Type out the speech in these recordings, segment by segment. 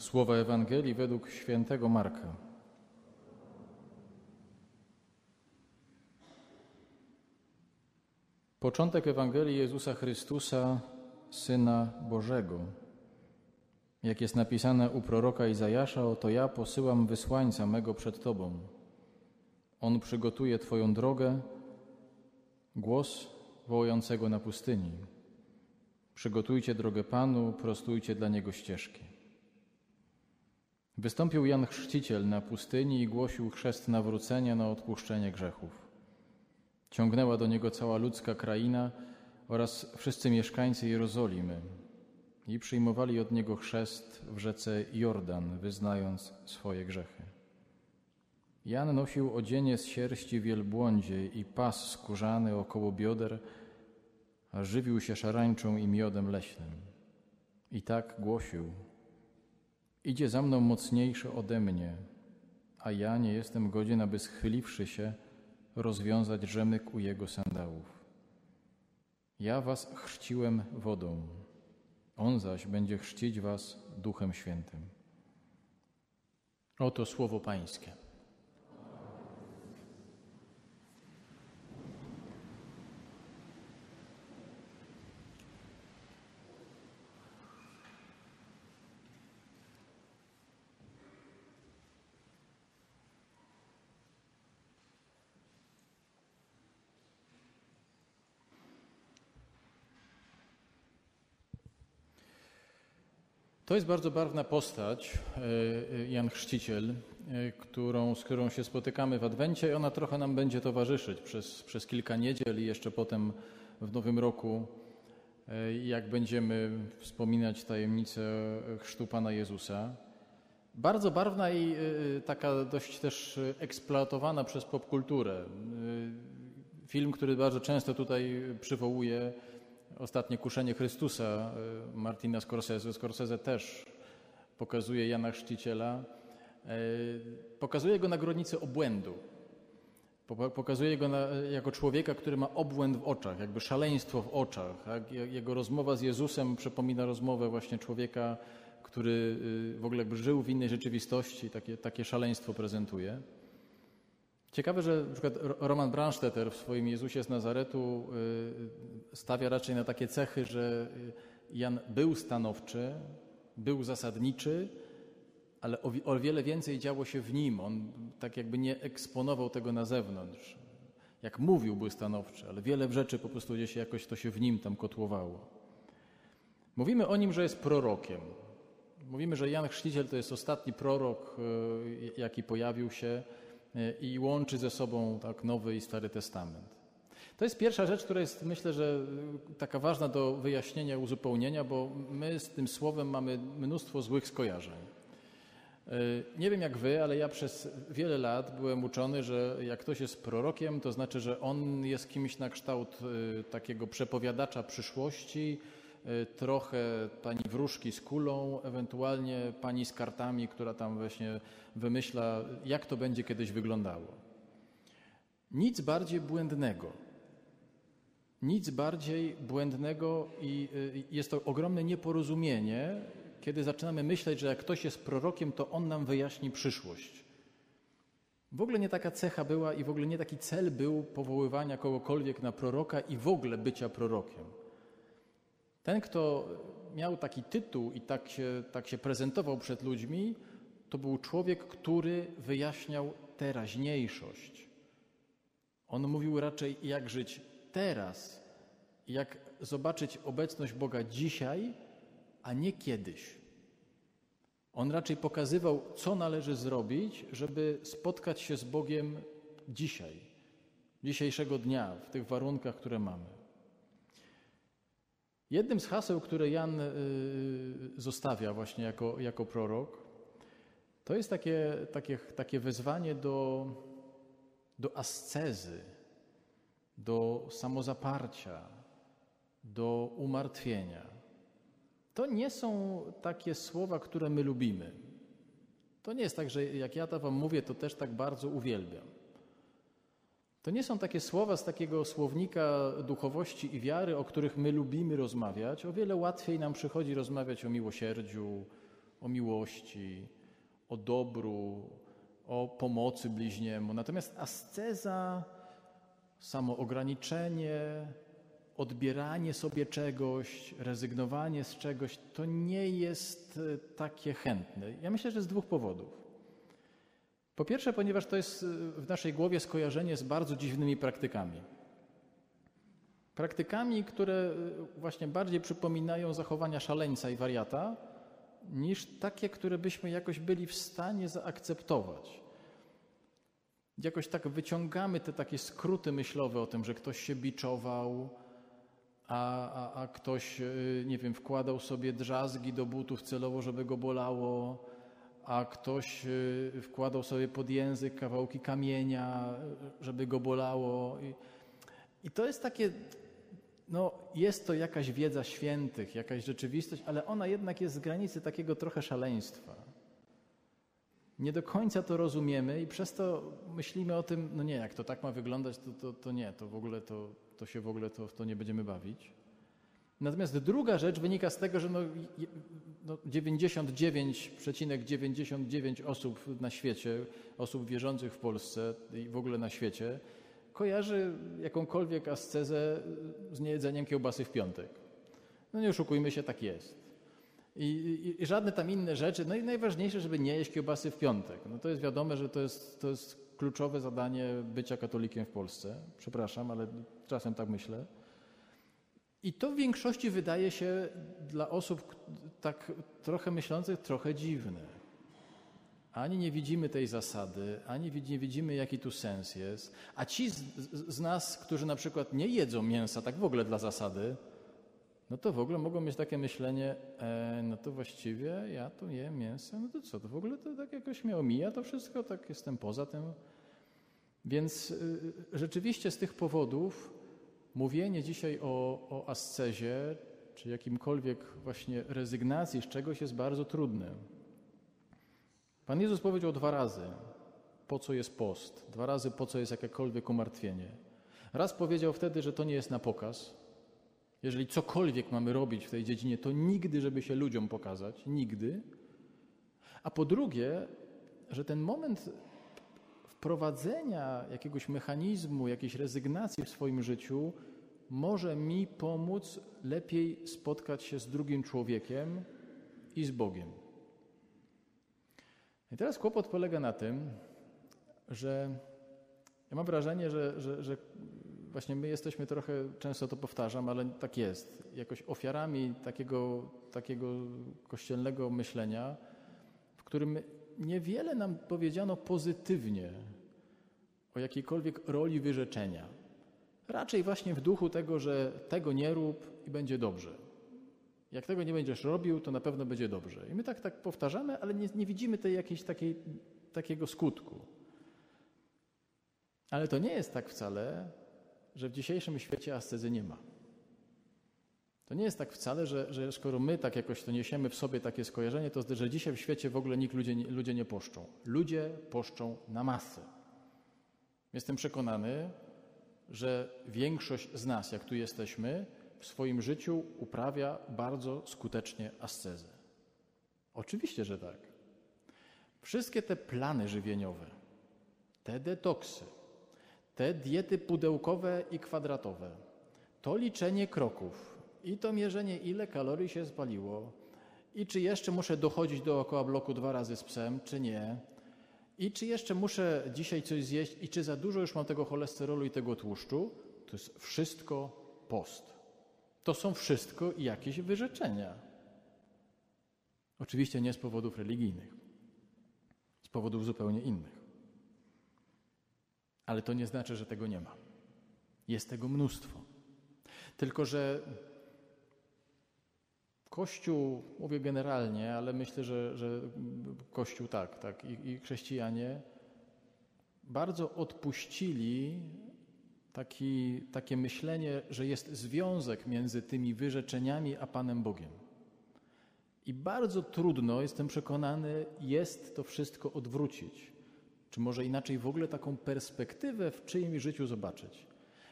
Słowa Ewangelii według świętego Marka. Początek Ewangelii Jezusa Chrystusa, Syna Bożego. Jak jest napisane u proroka Izajasza, oto ja posyłam wysłańca mego przed Tobą. On przygotuje Twoją drogę, głos wołującego na pustyni. Przygotujcie drogę Panu, prostujcie dla Niego ścieżki. Wystąpił Jan Chrzciciel na pustyni i głosił chrzest nawrócenia na odpuszczenie grzechów. Ciągnęła do niego cała ludzka kraina oraz wszyscy mieszkańcy Jerozolimy i przyjmowali od niego chrzest w rzece Jordan, wyznając swoje grzechy. Jan nosił odzienie z sierści wielbłądzie i pas skórzany około bioder, a żywił się szarańczą i miodem leśnym. I tak głosił: Idzie za mną mocniejszy ode mnie, a ja nie jestem godzien, aby schyliwszy się, rozwiązać rzemyk u jego sandałów. Ja was chrzciłem wodą, on zaś będzie chrzcić was Duchem Świętym. Oto słowo Pańskie. To jest bardzo barwna postać, e, e, Jan Chrzciciel, e, którą, z którą się spotykamy w Adwencie i ona trochę nam będzie towarzyszyć przez, przez kilka niedziel i jeszcze potem w Nowym Roku, jak będziemy wspominać tajemnicę chrztu Pana Jezusa. Bardzo barwna i taka dość też eksploatowana przez popkulturę. Film, który bardzo często tutaj przywołuje ostatnie kuszenie Chrystusa y, Martina Scorsese. Scorsese też pokazuje Jana Chrzciciela. Y, pokazuje go na granicy obłędu. Pokazuje go na, jako człowieka, który ma obłęd w oczach, jakby szaleństwo w oczach. Jego rozmowa z Jezusem przypomina rozmowę właśnie człowieka, który y, w ogóle żył w innej rzeczywistości, takie, takie szaleństwo prezentuje. Ciekawe, że przykład Roman Brandstetter w swoim Jezusie z Nazaretu y, stawia raczej na takie cechy, że Jan był stanowczy, był zasadniczy, ale o, wiele więcej działo się w nim. On tak jakby nie eksponował tego na zewnątrz. Jak mówił, był stanowczy, ale wiele rzeczy po prostu gdzieś jakoś to się w nim tam kotłowało. Mówimy o nim, że jest prorokiem. Mówimy, że Jan Chrzciciel to jest ostatni prorok, y, jaki pojawił się i łączy ze sobą tak Nowy i Stary Testament. To jest pierwsza rzecz, która jest myślę, że e, taka ważna do wyjaśnienia, uzupełnienia, bo my z tym słowem mamy mnóstwo złych skojarzeń. E, nie wiem jak wy, ale ja przez wiele lat byłem uczony, że jak ktoś jest prorokiem, to znaczy, że on jest kimś na kształt takiego przepowiadacza przyszłości, Y, trochę pani wróżki z kulą, ewentualnie pani z kartami, która tam właśnie wymyśla, jak to będzie kiedyś wyglądało. Nic bardziej błędnego. Nic bardziej błędnego i y, jest to ogromne nieporozumienie, kiedy zaczynamy myśleć, że jak ktoś jest prorokiem, to on nam wyjaśni przyszłość. W ogóle nie taka cecha była i w ogóle nie taki cel był powoływania kogokolwiek na proroka i w ogóle bycia prorokiem. Ten, kto miał taki tytuł i tak się, tak się prezentował przed ludźmi, to był człowiek, który wyjaśniał teraźniejszość. On mówił raczej, jak żyć teraz, jak zobaczyć obecność Boga dzisiaj, a nie kiedyś. On raczej pokazywał, co należy zrobić, żeby spotkać się z Bogiem dzisiaj, dzisiejszego dnia, w tych warunkach, które mamy. Jednym z haseł, które Jan y, zostawia właśnie jako, jako prorok, to jest takie, takie, takie wezwanie do, do ascezy, do samozaparcia, do umartwienia. To nie są takie słowa, które my lubimy. To nie jest tak, że jak ja to wam mówię, to też tak bardzo uwielbiam. To nie są takie słowa z takiego słownika duchowości i wiary, o których my lubimy rozmawiać. O wiele łatwiej nam przychodzi rozmawiać o miłosierdziu, o miłości, o dobru, o pomocy bliźniemu. Natomiast asceza, samoograniczenie, odbieranie sobie czegoś, rezygnowanie z czegoś, to nie jest e, takie chętne. Ja myślę, że z dwóch powodów. Po pierwsze, ponieważ to jest e, w naszej głowie skojarzenie z bardzo dziwnymi praktykami. Praktykami, które e, właśnie bardziej przypominają zachowania szaleńca i wariata, niż takie, które byśmy jakoś byli w stanie zaakceptować. Jakoś tak wyciągamy te takie skróty myślowe o tym, że ktoś się biczował, a, a, a ktoś, y, nie wiem, wkładał sobie drzazgi do butów celowo, żeby go bolało, a ktoś y, wkładał sobie pod język kawałki kamienia, żeby go bolało. I, to jest takie, no jest to jakaś wiedza świętych, jakaś rzeczywistość, ale ona jednak jest z granicy takiego trochę szaleństwa. Nie do końca to rozumiemy i przez to myślimy o tym, no nie, jak to tak ma wyglądać, to, to, to nie, to w ogóle to, to się w ogóle to, w to nie będziemy bawić. Natomiast druga rzecz wynika z tego, że no, no 99,99 ,99 osób na świecie, osób wierzących w Polsce i w ogóle na świecie, kojarzy jakąkolwiek ascezę z niejedzeniem kiełbasy w piątek. No nie oszukujmy się, tak jest. I, i, I, żadne tam inne rzeczy. No i najważniejsze, żeby nie jeść kiełbasy w piątek. No to jest wiadome, że to jest, to jest kluczowe zadanie bycia katolikiem w Polsce. Przepraszam, ale czasem tak myślę. I to w większości wydaje się dla osób tak trochę myślących trochę dziwne. Ani nie widzimy tej zasady, ani nie widzimy, jaki tu sens jest. A ci z, z nas, którzy na przykład nie jedzą mięsa, tak w ogóle dla zasady, no to w ogóle mogą mieć takie myślenie, e, no to właściwie ja tu jem mięso, no to co, to w ogóle to tak jakoś mnie omija to wszystko, tak jestem poza tym. Więc y, rzeczywiście z tych powodów mówienie dzisiaj o, o ascezie, czy jakimkolwiek właśnie rezygnacji z czegoś jest bardzo trudne. Pan Jezus powiedział dwa razy, po co jest post, dwa razy po co jest jakiekolwiek umartwienie. Raz powiedział wtedy, że to nie jest na pokaz, jeżeli cokolwiek mamy robić w tej dziedzinie, to nigdy, żeby się ludziom pokazać, nigdy. A po drugie, że ten moment wprowadzenia jakiegoś mechanizmu, jakiejś rezygnacji w swoim życiu może mi pomóc lepiej spotkać się z drugim człowiekiem i z Bogiem. I teraz kłopot polega na tym, że ja mam wrażenie, że, że, że właśnie my jesteśmy trochę, często to powtarzam, ale tak jest, jakoś ofiarami takiego, takiego kościelnego myślenia, w którym niewiele nam powiedziano pozytywnie o jakiejkolwiek roli wyrzeczenia. Raczej właśnie w duchu tego, że tego nie rób i będzie dobrze. Jak tego nie będziesz robił, to na pewno będzie dobrze. I my tak, tak powtarzamy, ale nie, nie widzimy tej jakiejś takiej, takiego skutku. Ale to nie jest tak wcale, że w dzisiejszym świecie ascezy nie ma. To nie jest tak wcale, że, że skoro my tak jakoś to niesiemy w sobie takie skojarzenie, to że dzisiaj w świecie w ogóle nikt ludzie, ludzie nie poszczą. Ludzie poszczą na masę. Jestem przekonany, że większość z nas, jak tu jesteśmy, w swoim życiu uprawia bardzo skutecznie ascezę. Oczywiście, że tak. Wszystkie te plany żywieniowe, te detoksy, te diety pudełkowe i kwadratowe, to liczenie kroków i to mierzenie, ile kalorii się spaliło, i czy jeszcze muszę dochodzić dookoła bloku dwa razy z psem, czy nie, i czy jeszcze muszę dzisiaj coś zjeść, i czy za dużo już mam tego cholesterolu i tego tłuszczu, to jest wszystko post. To są wszystko jakieś wyrzeczenia. Oczywiście nie z powodów religijnych, z powodów zupełnie innych. Ale to nie znaczy, że tego nie ma. Jest tego mnóstwo. Tylko, że Kościół, mówię generalnie, ale myślę, że, że Kościół tak, tak, i, i chrześcijanie bardzo odpuścili taki, takie myślenie, że jest związek między tymi wyrzeczeniami a Panem Bogiem. I bardzo trudno, jestem przekonany, jest to wszystko odwrócić czy może inaczej w ogóle taką perspektywę w czyimś życiu zobaczyć.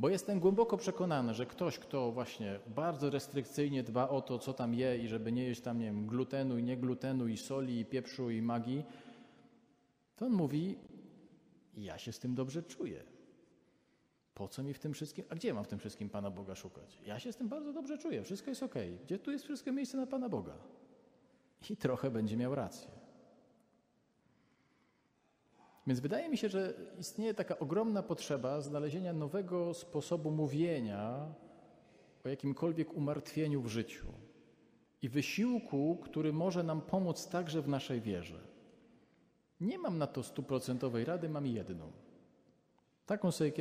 Bo jestem głęboko przekonany, że ktoś, kto właśnie bardzo restrykcyjnie dba o to, co tam je i żeby nie jeść tam, nie wiem, glutenu i nie glutenu i soli i pieprzu i magii, to on mówi, ja się z tym dobrze czuję. Po co mi w tym wszystkim? A gdzie mam w tym wszystkim Pana Boga szukać? Ja się z tym bardzo dobrze czuję, wszystko jest ok. Gdzie tu jest wszystko miejsce na Pana Boga? I trochę będzie miał rację. Więc wydaje mi się, że istnieje taka ogromna potrzeba znalezienia nowego sposobu mówienia o jakimkolwiek umartwieniu w życiu i wysiłku, który może nam pomóc także w naszej wierze. Nie mam na to stuprocentowej rady, mam jedną. Taką sobie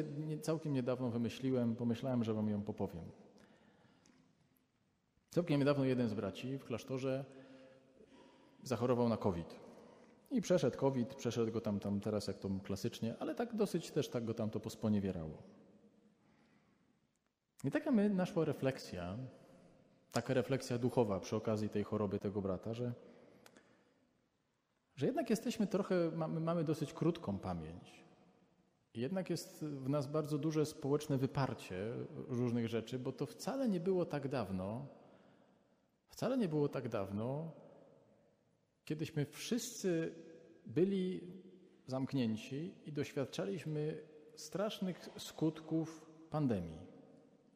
całkiem niedawno wymyśliłem, pomyślałem, że wam ją popowiem. Całkiem niedawno jeden z braci w klasztorze zachorował na COVID. I przeszedł COVID, przeszedł go tam, tam teraz jak to klasycznie, ale tak dosyć też tak go tam to posponiewierało. I taka my, naszła refleksja, taka refleksja duchowa przy okazji tej choroby tego brata, że, że jednak jesteśmy trochę, mamy, mamy dosyć krótką pamięć. I jednak jest w nas bardzo duże społeczne wyparcie różnych rzeczy, bo to wcale nie było tak dawno, wcale nie było tak dawno, kiedyśmy wszyscy byli zamknięci i doświadczaliśmy strasznych skutków pandemii.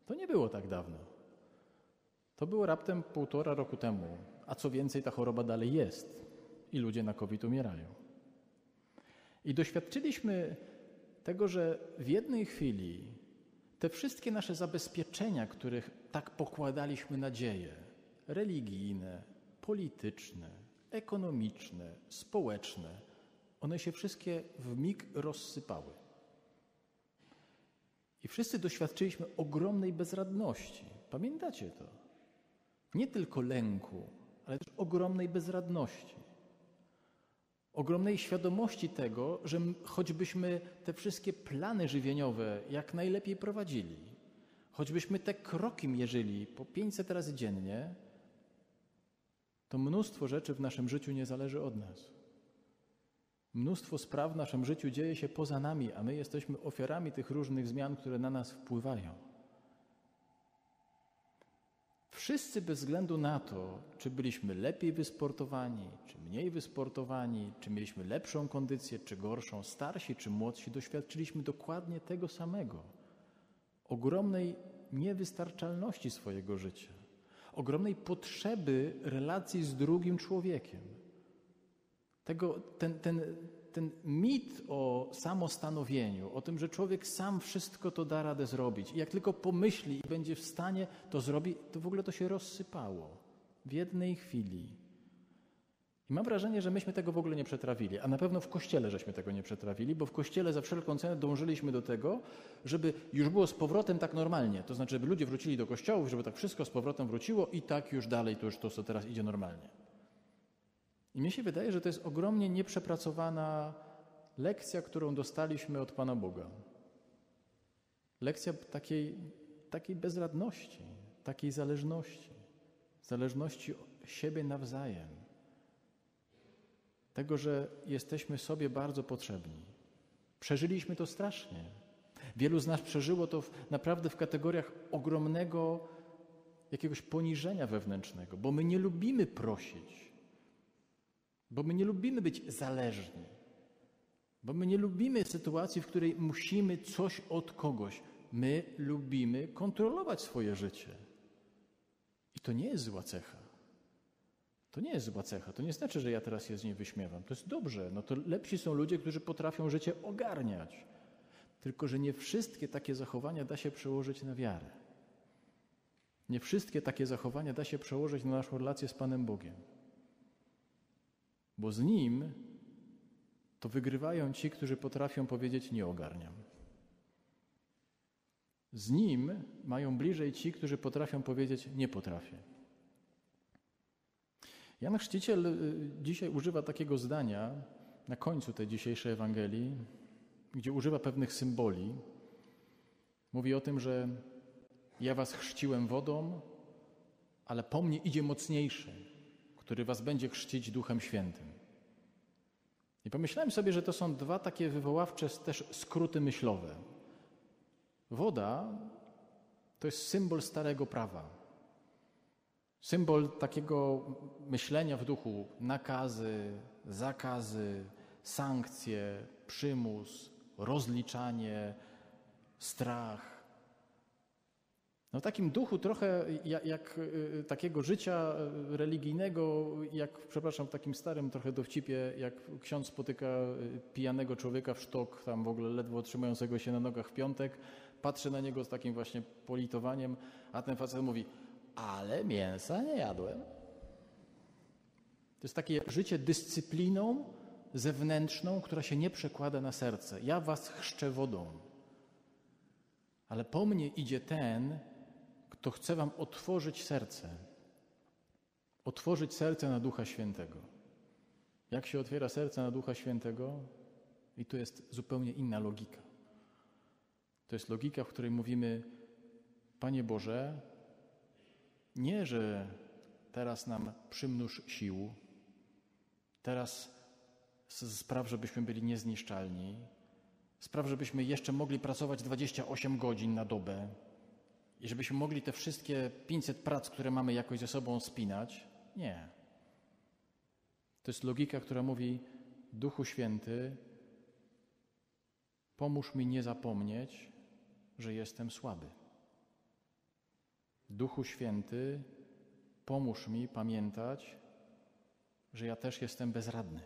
To nie było tak dawno. To było raptem półtora roku temu, a co więcej, ta choroba dalej jest i ludzie na COVID umierają. I doświadczyliśmy tego, że w jednej chwili te wszystkie nasze zabezpieczenia, których tak pokładaliśmy nadzieję, religijne, polityczne, ekonomiczne, społeczne, one się wszystkie w mig rozsypały. I wszyscy doświadczyliśmy ogromnej bezradności. Pamiętacie to? Nie tylko lęku, ale też ogromnej bezradności. Ogromnej świadomości tego, że choćbyśmy te wszystkie plany żywieniowe jak najlepiej prowadzili, choćbyśmy te kroki mierzyli po 500 razy dziennie, to mnóstwo rzeczy w naszym życiu nie zależy od nas. Mnóstwo spraw w naszym życiu dzieje się poza nami, a my jesteśmy ofiarami tych różnych zmian, które na nas wpływają. Wszyscy bez względu na to, czy byliśmy lepiej wysportowani, czy mniej wysportowani, czy mieliśmy lepszą kondycję, czy gorszą, starsi czy młodsi, doświadczyliśmy dokładnie tego samego ogromnej niewystarczalności swojego życia ogromnej potrzeby relacji z drugim człowiekiem. Tego, ten, ten, ten mit o samostanowieniu, o tym, że człowiek sam wszystko to da radę zrobić i jak tylko pomyśli i będzie w stanie to zrobi, to w ogóle to się rozsypało w jednej chwili. I mam wrażenie, że myśmy tego w ogóle nie przetrawili, a na pewno w kościele żeśmy tego nie przetrawili, bo w kościele za wszelką cenę dążyliśmy do tego, żeby już było z powrotem tak normalnie. To znaczy, żeby ludzie wrócili do kościołów, żeby tak wszystko z powrotem wróciło i tak już dalej to już to, co teraz idzie normalnie. I mi się wydaje, że to jest ogromnie nieprzepracowana lekcja, którą dostaliśmy od Pana Boga. Lekcja takiej, takiej bezradności, takiej zależności, zależności siebie nawzajem tego, że jesteśmy sobie bardzo potrzebni. Przeżyliśmy to strasznie. Wielu z nas przeżyło to w, naprawdę w kategoriach ogromnego jakiegoś poniżenia wewnętrznego, bo my nie lubimy prosić, bo my nie lubimy być zależni, bo my nie lubimy sytuacji, w której musimy coś od kogoś. My lubimy kontrolować swoje życie. I to nie jest zła cecha. To nie jest zła cecha. To nie znaczy, że ja teraz się z niej wyśmiewam. To jest dobrze. No to lepsi są ludzie, którzy potrafią życie ogarniać. Tylko, że nie wszystkie takie zachowania da się przełożyć na wiarę. Nie wszystkie takie zachowania da się przełożyć na naszą relację z Panem Bogiem. Bo z Nim to wygrywają ci, którzy potrafią powiedzieć nie ogarniam. Z Nim mają bliżej ci, którzy potrafią powiedzieć nie potrafię. Jan Chrzciciel y, dzisiaj używa takiego zdania na końcu tej dzisiejszej Ewangelii, gdzie używa pewnych symboli. Mówi o tym, że ja was chrzciłem wodą, ale po mnie idzie mocniejszy, który was będzie chrzcić Duchem Świętym. I pomyślałem sobie, że to są dwa takie wywoławcze też skróty myślowe. Woda to jest symbol starego prawa. Symbol takiego myślenia w duchu, nakazy, zakazy, sankcje, przymus, rozliczanie, strach. No w takim duchu trochę jak, jak y, takiego życia religijnego, jak, przepraszam, w takim starym trochę dowcipie, jak ksiądz spotyka y, pijanego człowieka w sztok, tam w ogóle ledwo trzymającego się na nogach w piątek, patrzy na niego z takim właśnie politowaniem, a ten facet mówi, ale mięsa nie jadłem. To jest takie życie dyscypliną zewnętrzną, która się nie przekłada na serce. Ja was chrzczę wodą, ale po mnie idzie ten, kto chce wam otworzyć serce. Otworzyć serce na Ducha Świętego. Jak się otwiera serce na Ducha Świętego? I tu jest zupełnie inna logika. To jest logika, w której mówimy: Panie Boże, nie, że teraz nam przymnóż sił, teraz spraw, żebyśmy byli niezniszczalni, spraw, żebyśmy jeszcze mogli pracować 28 godzin na dobę i żebyśmy mogli te wszystkie 500 prac, które mamy jakoś ze sobą spinać. Nie. To jest logika, która mówi: Duchu Święty, pomóż mi nie zapomnieć, że jestem słaby. Duchu Święty, pomóż mi pamiętać, że ja też jestem bezradny.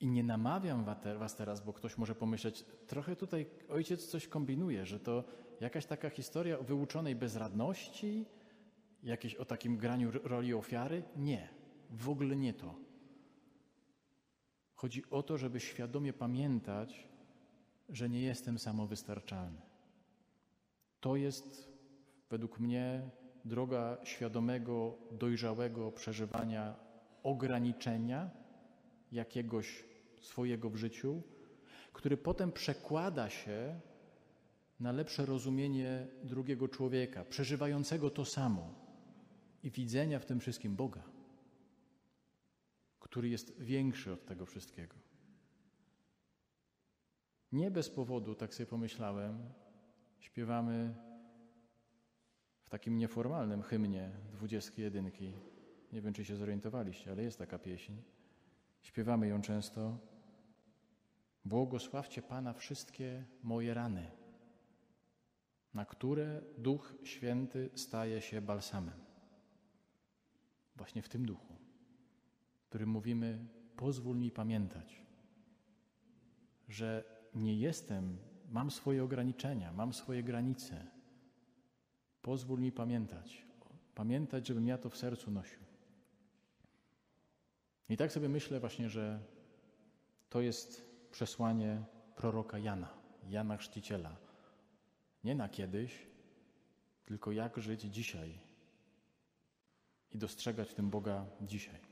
I nie namawiam Was teraz, bo ktoś może pomyśleć, trochę tutaj ojciec coś kombinuje, że to jakaś taka historia o wyuczonej bezradności, jakieś o takim graniu roli ofiary. Nie, w ogóle nie to. Chodzi o to, żeby świadomie pamiętać, że nie jestem samowystarczalny. To jest według mnie droga świadomego, dojrzałego przeżywania ograniczenia jakiegoś swojego w życiu, który potem przekłada się na lepsze rozumienie drugiego człowieka, przeżywającego to samo i widzenia w tym wszystkim Boga, który jest większy od tego wszystkiego. Nie bez powodu, tak sobie pomyślałem, śpiewamy w takim nieformalnym hymnie dwudziestki jedynki. Nie wiem, czy się zorientowaliście, ale jest taka pieśń. Śpiewamy ją często. Błogosławcie Pana wszystkie moje rany, na które Duch Święty staje się balsamem. Właśnie w tym duchu, w którym mówimy: pozwól mi pamiętać, że nie jestem, mam swoje ograniczenia, mam swoje granice. Pozwól mi pamiętać, pamiętać, żebym ja to w sercu nosił. I tak sobie myślę właśnie, że to jest przesłanie proroka Jana, Jana Chrzciciela. Nie na kiedyś, tylko jak żyć dzisiaj i dostrzegać w tym Boga dzisiaj.